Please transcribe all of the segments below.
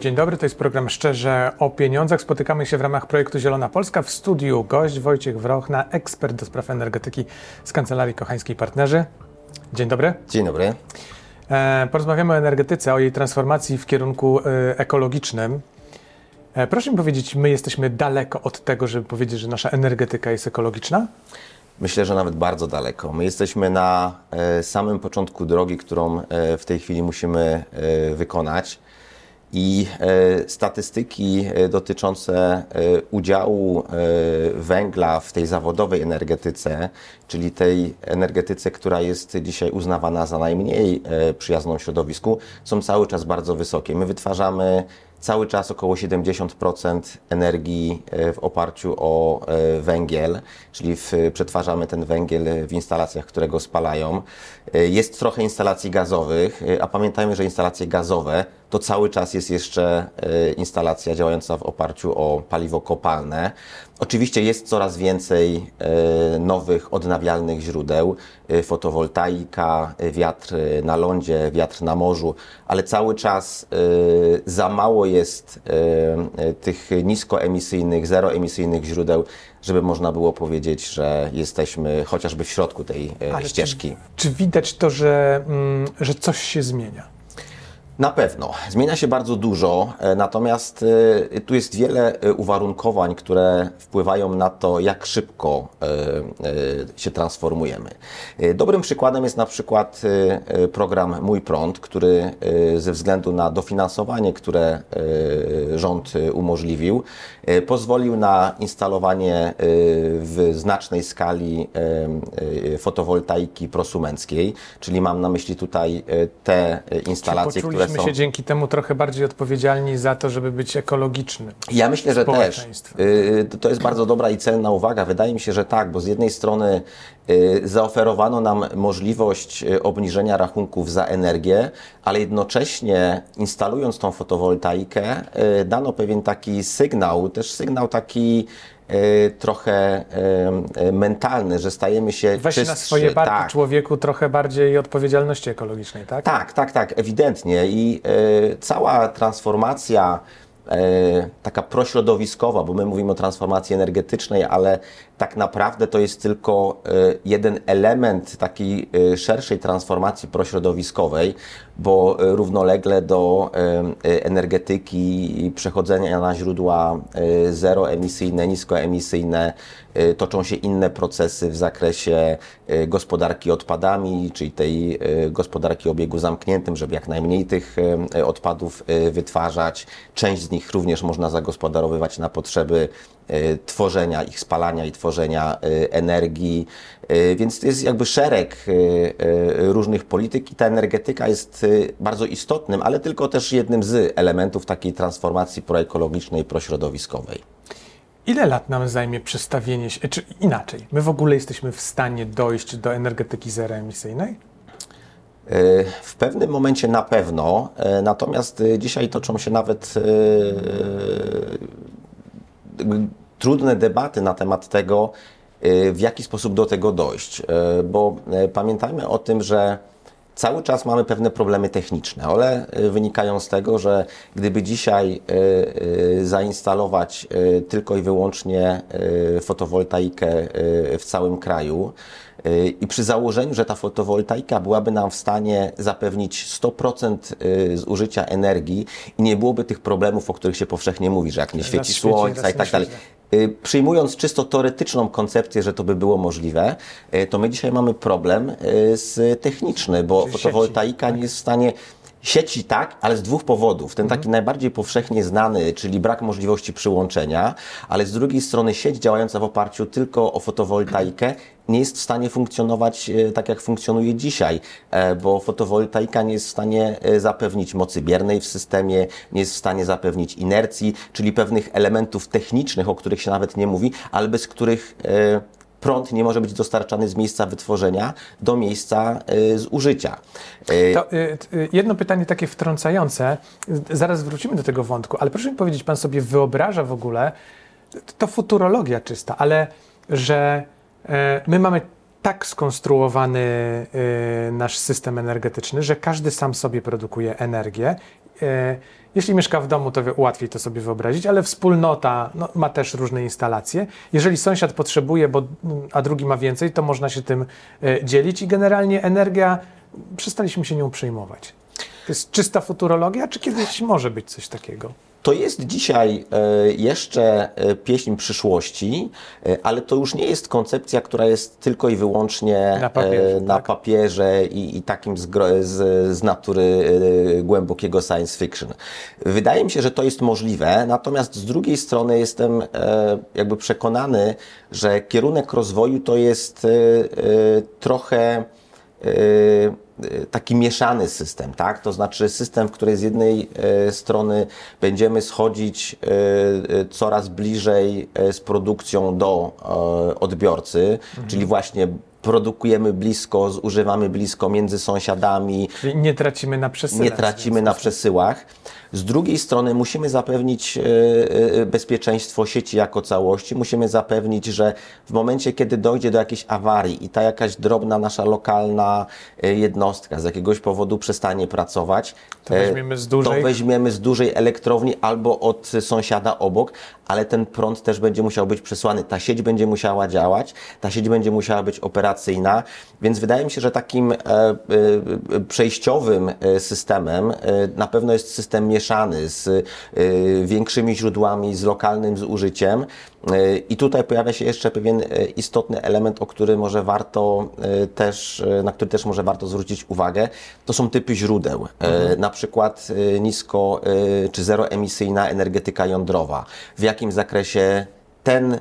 Dzień dobry. To jest program Szczerze o pieniądzach. Spotykamy się w ramach projektu Zielona Polska. W studiu gość Wojciech Wrochna, ekspert do spraw energetyki z Kancelarii Kochańskiej Partnerzy. Dzień dobry. Dzień dobry. E, porozmawiamy o energetyce, o jej transformacji w kierunku e, ekologicznym. E, proszę mi powiedzieć, my jesteśmy daleko od tego, żeby powiedzieć, że nasza energetyka jest ekologiczna? Myślę, że nawet bardzo daleko. My jesteśmy na samym początku drogi, którą w tej chwili musimy wykonać. I statystyki dotyczące udziału węgla w tej zawodowej energetyce, czyli tej energetyce, która jest dzisiaj uznawana za najmniej przyjazną środowisku, są cały czas bardzo wysokie. My wytwarzamy cały czas około 70% energii e, w oparciu o e, węgiel, czyli w, przetwarzamy ten węgiel w instalacjach, które go spalają. E, jest trochę instalacji gazowych, a pamiętajmy, że instalacje gazowe to cały czas jest jeszcze instalacja działająca w oparciu o paliwo kopalne. Oczywiście jest coraz więcej nowych odnawialnych źródeł, fotowoltaika, wiatr na lądzie, wiatr na morzu, ale cały czas za mało jest tych niskoemisyjnych, zeroemisyjnych źródeł, żeby można było powiedzieć, że jesteśmy chociażby w środku tej ale ścieżki. Czy, czy widać to, że, mm, że coś się zmienia? Na pewno. Zmienia się bardzo dużo, e, natomiast e, tu jest wiele e, uwarunkowań, które wpływają na to, jak szybko się transformujemy. Dobrym przykładem jest na przykład program Mój Prąd, który ze względu na dofinansowanie, które rząd umożliwił, pozwolił na instalowanie w znacznej skali fotowoltaiki prosumenckiej, czyli mam na myśli tutaj te instalacje, które są... się dzięki temu trochę bardziej odpowiedzialni za to, żeby być ekologicznym. Ja myślę, że też. Y, to jest bardzo dobra i cenna uwaga. Wydaje mi się, że tak, bo z jednej strony y, zaoferowano nam możliwość y, obniżenia rachunków za energię, ale jednocześnie instalując tą fotowoltaikę, dano pewien taki sygnał, też sygnał taki trochę mentalny, że stajemy się Weź czystszy. na swoje barki tak. człowieku trochę bardziej odpowiedzialności ekologicznej, tak? Tak, tak, tak, ewidentnie i cała transformacja taka prośrodowiskowa, bo my mówimy o transformacji energetycznej, ale tak naprawdę to jest tylko jeden element takiej szerszej transformacji prośrodowiskowej, bo równolegle do energetyki i przechodzenia na źródła zeroemisyjne, niskoemisyjne toczą się inne procesy w zakresie gospodarki odpadami, czyli tej gospodarki obiegu zamkniętym, żeby jak najmniej tych odpadów wytwarzać. Część z nich również można zagospodarowywać na potrzeby tworzenia ich spalania i tworzenia energii. Więc to jest jakby szereg różnych polityk i ta energetyka jest bardzo istotnym, ale tylko też jednym z elementów takiej transformacji proekologicznej, prośrodowiskowej. Ile lat nam zajmie przestawienie się, czy inaczej, my w ogóle jesteśmy w stanie dojść do energetyki zeroemisyjnej? W pewnym momencie na pewno, natomiast dzisiaj toczą się nawet trudne debaty na temat tego, w jaki sposób do tego dojść, bo pamiętajmy o tym, że Cały czas mamy pewne problemy techniczne. One y, wynikają z tego, że gdyby dzisiaj y, y, zainstalować tylko i wyłącznie fotowoltaikę w całym kraju, i przy założeniu, że ta fotowoltaika byłaby nam w stanie zapewnić 100% zużycia energii i nie byłoby tych problemów, o których się powszechnie mówi, że jak nie świeci słońca i tak dalej. Y, przyjmując czysto teoretyczną koncepcję, że to by było możliwe, y, to my dzisiaj mamy problem y, z techniczny, bo Czyli fotowoltaika sieci, nie jest w stanie Sieci tak, ale z dwóch powodów. Ten taki mhm. najbardziej powszechnie znany, czyli brak możliwości przyłączenia, ale z drugiej strony sieć działająca w oparciu tylko o fotowoltaikę nie jest w stanie funkcjonować e, tak, jak funkcjonuje dzisiaj, e, bo fotowoltaika nie jest w stanie e, zapewnić mocy biernej w systemie, nie jest w stanie zapewnić inercji, czyli pewnych elementów technicznych, o których się nawet nie mówi, ale bez których prąd nie może być dostarczany z miejsca wytworzenia do miejsca zużycia. To, jedno pytanie takie wtrącające, zaraz wrócimy do tego wątku, ale proszę mi powiedzieć, pan sobie wyobraża w ogóle, to futurologia czysta, ale że my mamy tak skonstruowany nasz system energetyczny, że każdy sam sobie produkuje energię e, jeśli mieszka w domu, to wie- łatwiej to sobie wyobrazić, ale wspólnota no, ma też różne instalacje. Jeżeli sąsiad potrzebuje, bo, a drugi ma więcej, to można się tym e, dzielić i generalnie energia, przestaliśmy się nią przejmować. To jest czysta futurologia, czy kiedyś może być coś takiego? To jest dzisiaj e, jeszcze e, pieśń przyszłości, e, ale to już nie jest koncepcja, która jest tylko i wyłącznie Na papierze, na tak. papierze i, i takim z, z, z natury głębokiego science fiction. Wydaje mi się, że to jest możliwe, natomiast z drugiej strony jestem jakby przekonany, że kierunek rozwoju to jest trochę taki mieszany system, tak? To znaczy system, w którym z jednej e, strony będziemy schodzić e, coraz bliżej z produkcją do odbiorcy, czyli właśnie produkujemy blisko, zużywamy blisko między sąsiadami, Czyli nie tracimy na przesyłach. nie tracimy na przesyłach. Z drugiej strony musimy zapewnić e, e, bezpieczeństwo sieci jako całości. Musimy zapewnić, że w momencie, kiedy dojdzie do jakiejś awarii i ta jakaś drobna nasza lokalna e, jednostka z jakiegoś powodu przestanie pracować, To weźmiemy z dużej. to weźmiemy z dużej elektrowni albo od sąsiada obok, ale ten prąd też będzie musiał być przesłany. Ta sieć będzie musiała działać, ta sieć będzie musiała być operacyjna, więc wydaje mi się, że takim przejściowym systemem na pewno jest system mieszany z e, większymi źródłami, z lokalnym zużyciem. E, I tutaj pojawia się jeszcze pewien e, istotny element, o który może warto też, na który też może warto zwrócić uwagę. To są typy źródeł. E, Na przykład nisko czy zeroemisyjna energetyka jądrowa. W jakim zakresie ten, e,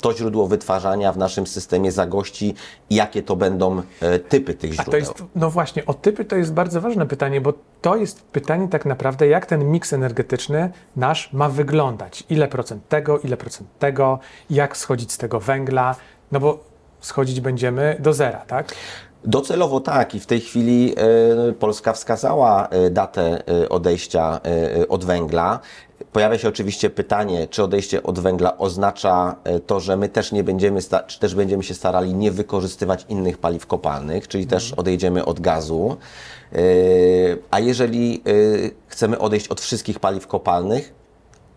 to źródło wytwarzania w naszym systemie zagości i jakie to będą e, typy tych A źródeł. to jest, no właśnie, o typy to jest bardzo ważne pytanie, bo to jest pytanie tak naprawdę, jak ten miks energetyczny nasz ma wyglądać. Ile procent tego, ile procent tego, jak schodzić z tego węgla, no bo schodzić będziemy do zera, tak? Docelowo tak i w tej chwili e, Polska wskazała datę odejścia od węgla. Pojawia się oczywiście pytanie, czy odejście od węgla oznacza e, to, że my też nie będziemy, czy też będziemy się starali nie wykorzystywać innych paliw kopalnych, czyli też odejdziemy od gazu. E, A jeżeli e, chcemy odejść od wszystkich paliw kopalnych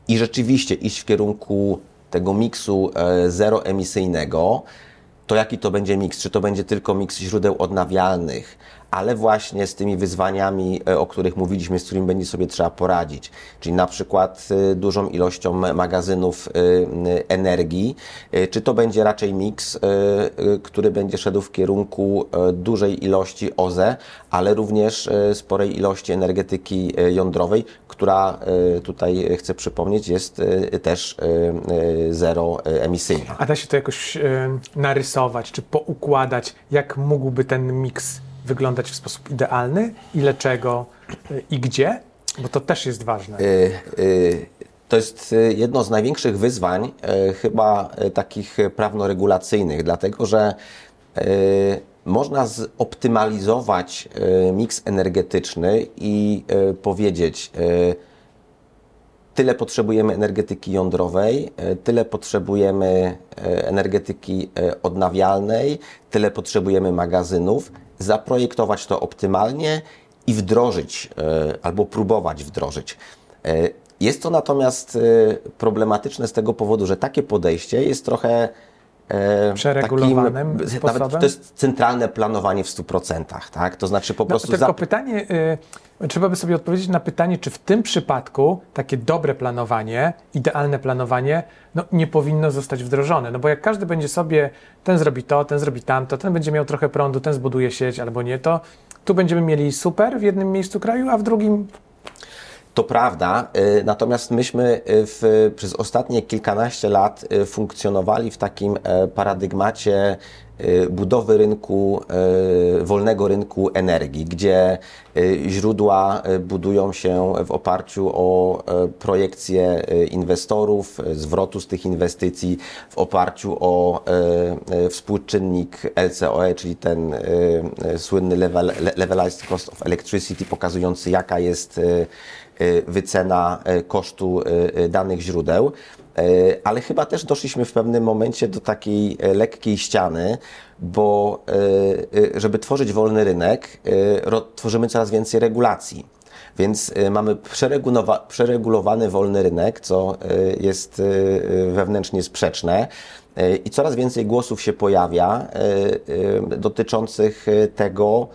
i rzeczywiście iść w kierunku tego miksu zeroemisyjnego, to jaki to będzie miks? Czy to będzie tylko miks źródeł odnawialnych, ale właśnie z tymi wyzwaniami, e, o których mówiliśmy, z którymi będzie sobie trzeba poradzić, czyli na przykład e, dużą ilością magazynów e, energii, czy to będzie raczej miks, który będzie szedł w kierunku dużej ilości OZE, ale również sporej ilości energetyki jądrowej, która tutaj chcę przypomnieć jest też zeroemisyjna. A da się to jakoś narysować, czy poukładać, jak mógłby ten miks wyglądać w sposób idealny, ile czego e, i gdzie? Bo to też jest ważne. Y, y, To jest y, jedno z największych wyzwań, y, chyba y, takich y, prawnoregulacyjnych, dlatego że y, można zoptymalizować y, miks energetyczny i y, powiedzieć, y, tyle potrzebujemy energetyki jądrowej, e, tyle potrzebujemy e, energetyki e, odnawialnej, tyle potrzebujemy magazynów, zaprojektować to optymalnie i wdrożyć albo próbować wdrożyć. Jest to natomiast problematyczne z tego powodu, że takie podejście jest trochę Przeregulowanym takim, sposobem? Nawet to jest centralne planowanie w 100%, tak? To znaczy po No, prostu tylko za- pytanie, y, trzeba by sobie odpowiedzieć na pytanie, czy w tym przypadku takie dobre planowanie, idealne planowanie, no, nie powinno zostać wdrożone. No bo jak każdy będzie sobie, ten zrobi to, ten zrobi tamto, ten będzie miał trochę prądu, ten zbuduje sieć albo nie, to tu będziemy mieli super w jednym miejscu kraju, a w drugim To prawda, y, natomiast myśmy y, w, przez ostatnie kilkanaście lat y, funkcjonowali w takim e, paradygmacie budowy rynku, wolnego rynku energii, gdzie źródła budują się w oparciu o e, projekcje inwestorów, y, zwrotu z tych inwestycji, w oparciu o e, e, współczynnik LCOE, czyli ten e, e, słynny level, le- levelized cost of electricity, pokazujący jaka jest e, e, wycena e, kosztu e, danych źródeł. Ale chyba też doszliśmy w pewnym momencie do takiej lekkiej ściany, bo żeby tworzyć wolny rynek, tworzymy coraz więcej regulacji. Więc mamy przeregulowany wolny rynek, co jest wewnętrznie sprzeczne. I coraz więcej głosów się pojawia dotyczących tego,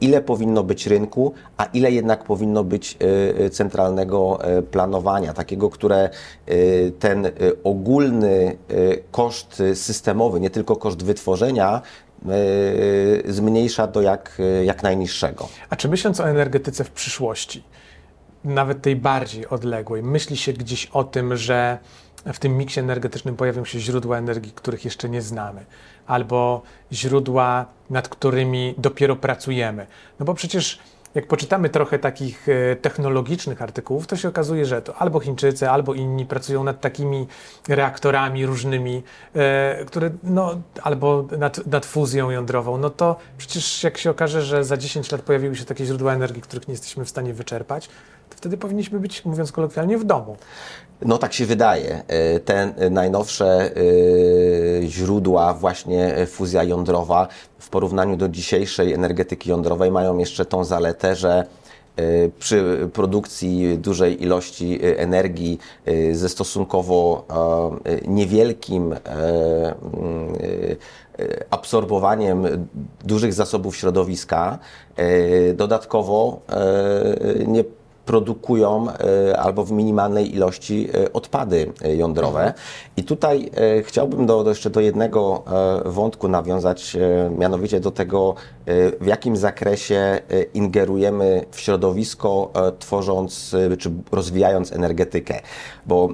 ile powinno być rynku, a ile jednak powinno być centralnego planowania, takiego, które ten ogólny koszt systemowy, nie tylko koszt wytworzenia, zmniejsza do jak, jak najniższego. A czy myśląc o energetyce w przyszłości, nawet tej bardziej odległej, myśli się gdzieś o tym, że w tym miksie energetycznym pojawią się źródła energii, których jeszcze nie znamy, albo źródła, nad którymi dopiero pracujemy. No bo przecież jak poczytamy trochę takich e, technologicznych artykułów, to się okazuje, że to albo Chińczycy, albo inni pracują nad takimi reaktorami różnymi, e, które, no, albo nad, nad fuzją jądrową. No to przecież jak się okaże, że za 10 lat pojawiły się takie źródła energii, których nie jesteśmy w stanie wyczerpać, wtedy powinniśmy być, mówiąc kolokwialnie, w domu. No tak się wydaje. E, te najnowsze źródła, właśnie fuzja jądrowa, w porównaniu do dzisiejszej energetyki jądrowej mają jeszcze tą zaletę, że e, przy produkcji dużej ilości e, energii e, ze stosunkowo niewielkim absorbowaniem dużych zasobów środowiska, dodatkowo nie produkują e, albo w minimalnej ilości e, odpady e, jądrowe. Mhm. I tutaj chciałbym do, do, jeszcze do jednego wątku nawiązać, mianowicie do tego, w jakim zakresie ingerujemy w środowisko, tworząc czy rozwijając energetykę. Bo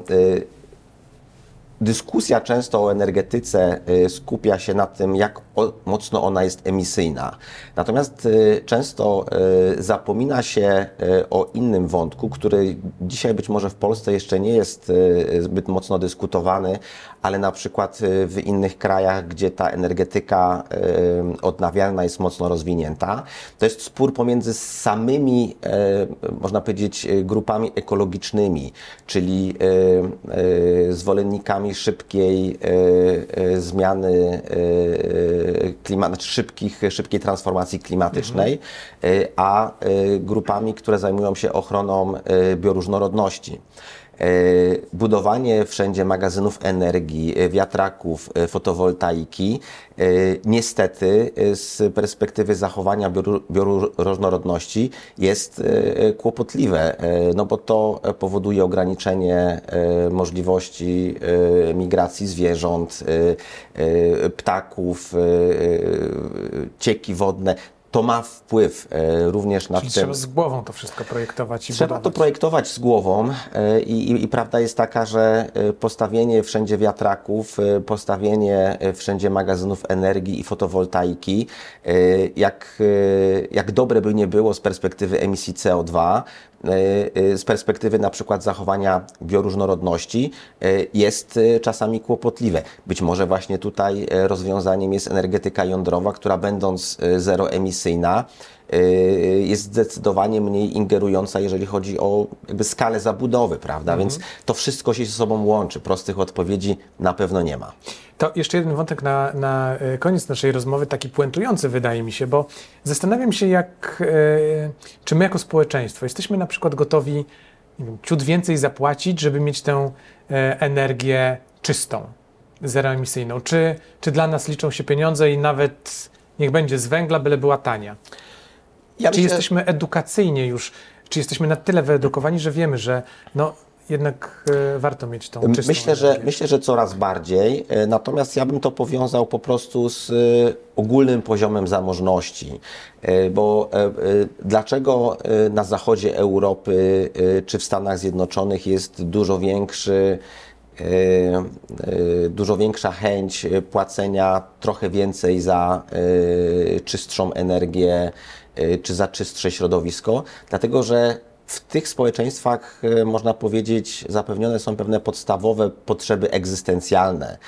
Dyskusja często o energetyce skupia się na tym, jak mocno ona jest emisyjna. Natomiast y, często y, zapomina się o innym wątku, który dzisiaj być może w Polsce jeszcze nie jest zbyt mocno dyskutowany, ale na przykład w innych krajach, gdzie ta energetyka odnawialna jest mocno rozwinięta, to jest spór pomiędzy samymi, można powiedzieć, grupami ekologicznymi, czyli zwolennikami szybkiej zmiany klimatu, znaczy szybkich, szybkiej transformacji klimatycznej, mhm. a grupami, które zajmują się ochroną bioróżnorodności. E, budowanie wszędzie magazynów energii, e, wiatraków, e, fotowoltaiki, niestety z perspektywy zachowania bioróżnorodności jest kłopotliwe, no bo to powoduje ograniczenie możliwości migracji zwierząt, ptaków, cieki wodne to ma wpływ e, również na Czyli trzeba z głową to wszystko projektować i Trzeba budować. to projektować z głową e, i, i, i, prawda jest taka, że e, postawienie wszędzie wiatraków, postawienie wszędzie magazynów energii i fotowoltaiki, jak, jak dobre by nie było z perspektywy emisji CO2, z perspektywy na przykład zachowania bioróżnorodności jest czasami kłopotliwe. Być może właśnie tutaj rozwiązaniem jest energetyka jądrowa, która będąc zeroemisyjna emisyjna jest zdecydowanie mniej ingerująca, jeżeli chodzi o jakby skalę zabudowy, prawda? Mhm. Więc to wszystko się ze sobą łączy. Prostych odpowiedzi na pewno nie ma. To jeszcze jeden wątek na, na y, koniec naszej rozmowy, taki puentujący wydaje mi się, bo zastanawiam się, jak, y, czy my jako społeczeństwo jesteśmy na przykład gotowi wiem, ciut więcej zapłacić, żeby mieć tę energię czystą, zeroemisyjną. Czy, czy dla nas liczą się pieniądze i nawet niech będzie z węgla, byle była tania. Ja czy myślę... jesteśmy edukacyjnie już, czy jesteśmy na tyle wyedukowani, że wiemy, że no, jednak e, warto mieć tą czystą myślę, że Myślę, że coraz bardziej, e, natomiast ja bym to powiązał po prostu z e, ogólnym poziomem zamożności, bo dlaczego na zachodzie Europy czy w Stanach Zjednoczonych jest dużo większy dużo większa chęć płacenia trochę więcej za czystszą energię czy za czystsze środowisko, dlatego że w tych społeczeństwach, można powiedzieć, zapewnione są pewne podstawowe potrzeby egzystencjalne.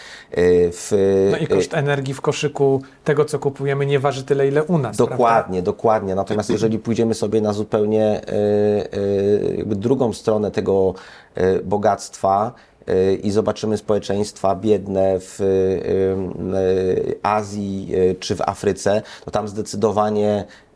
W, no i koszt energii w koszyku tego, co kupujemy, nie waży tyle, ile u nas. Dokładnie, prawda? dokładnie. Natomiast jeżeli pójdziemy sobie na zupełnie drugą stronę tego bogactwa, i zobaczymy społeczeństwa biedne w y, y, Azji y, czy w Afryce, to tam zdecydowanie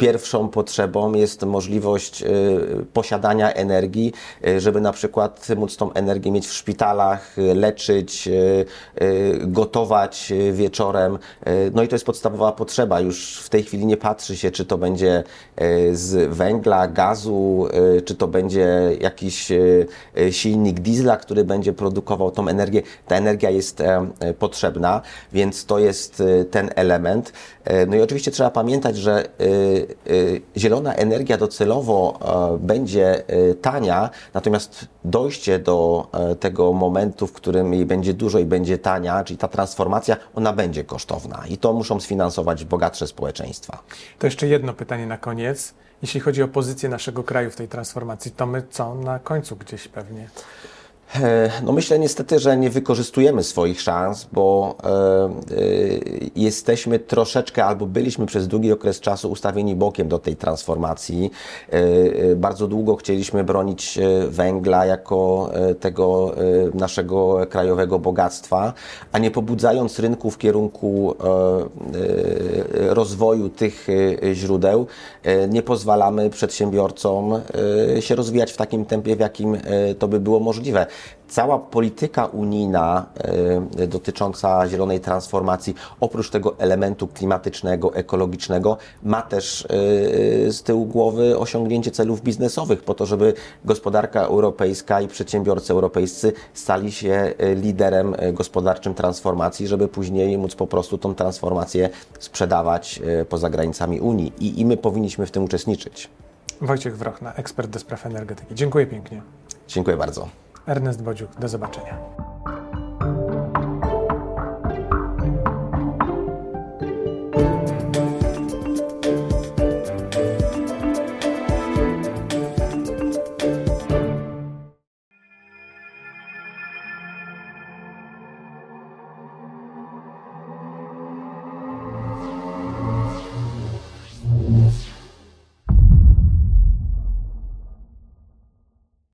pierwszą potrzebą jest możliwość posiadania energii, żeby na przykład móc tą energię mieć w szpitalach, leczyć, gotować wieczorem. No i to jest podstawowa potrzeba. Już w tej chwili nie patrzy się, czy to będzie z węgla, gazu, czy to będzie jakiś silnik diesla, który będzie produkował tą energię. Ta energia jest potrzebna, więc to jest ten element. No i oczywiście trzeba pamiętać, że zielona energia docelowo będzie tania, natomiast dojście do tego momentu, w którym jej będzie dużo i będzie tania, czyli ta transformacja, ona będzie kosztowna i to muszą sfinansować bogatsze społeczeństwa. To jeszcze jedno pytanie na koniec. Jeśli chodzi o pozycję naszego kraju w tej transformacji, to my co na końcu gdzieś pewnie? E, no myślę niestety, że nie wykorzystujemy swoich szans, bo e, e, jesteśmy troszeczkę albo byliśmy przez długi okres czasu ustawieni bokiem do tej transformacji. Bardzo długo chcieliśmy bronić węgla jako tego naszego krajowego bogactwa, a nie pobudzając rynku w kierunku rozwoju tych źródeł, nie pozwalamy przedsiębiorcom się rozwijać w takim tempie, w jakim to by było możliwe cała polityka unijna y, dotycząca zielonej transformacji, oprócz tego elementu klimatycznego, ekologicznego, ma też y, z tyłu głowy osiągnięcie celów biznesowych, po to, żeby gospodarka europejska i przedsiębiorcy europejscy stali się liderem gospodarczym transformacji, żeby później móc po prostu tą transformację sprzedawać poza granicami Unii. I, i my powinniśmy w tym uczestniczyć. Wojciech Wrochna, ekspert do spraw energetyki. Dziękuję pięknie. Dziękuję bardzo. Ernest Bodziuk, do zobaczenia.